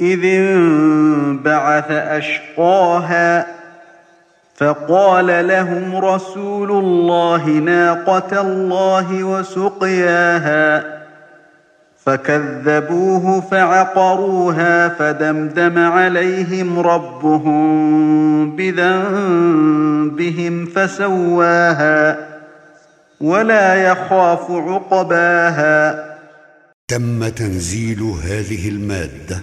إذ انبعث أشقاها فقال لهم رسول الله ناقة الله وسقياها فكذبوه فعقروها فدمدم عليهم ربهم بذنبهم فسواها ولا يخاف عقباها. تم تنزيل هذه المادة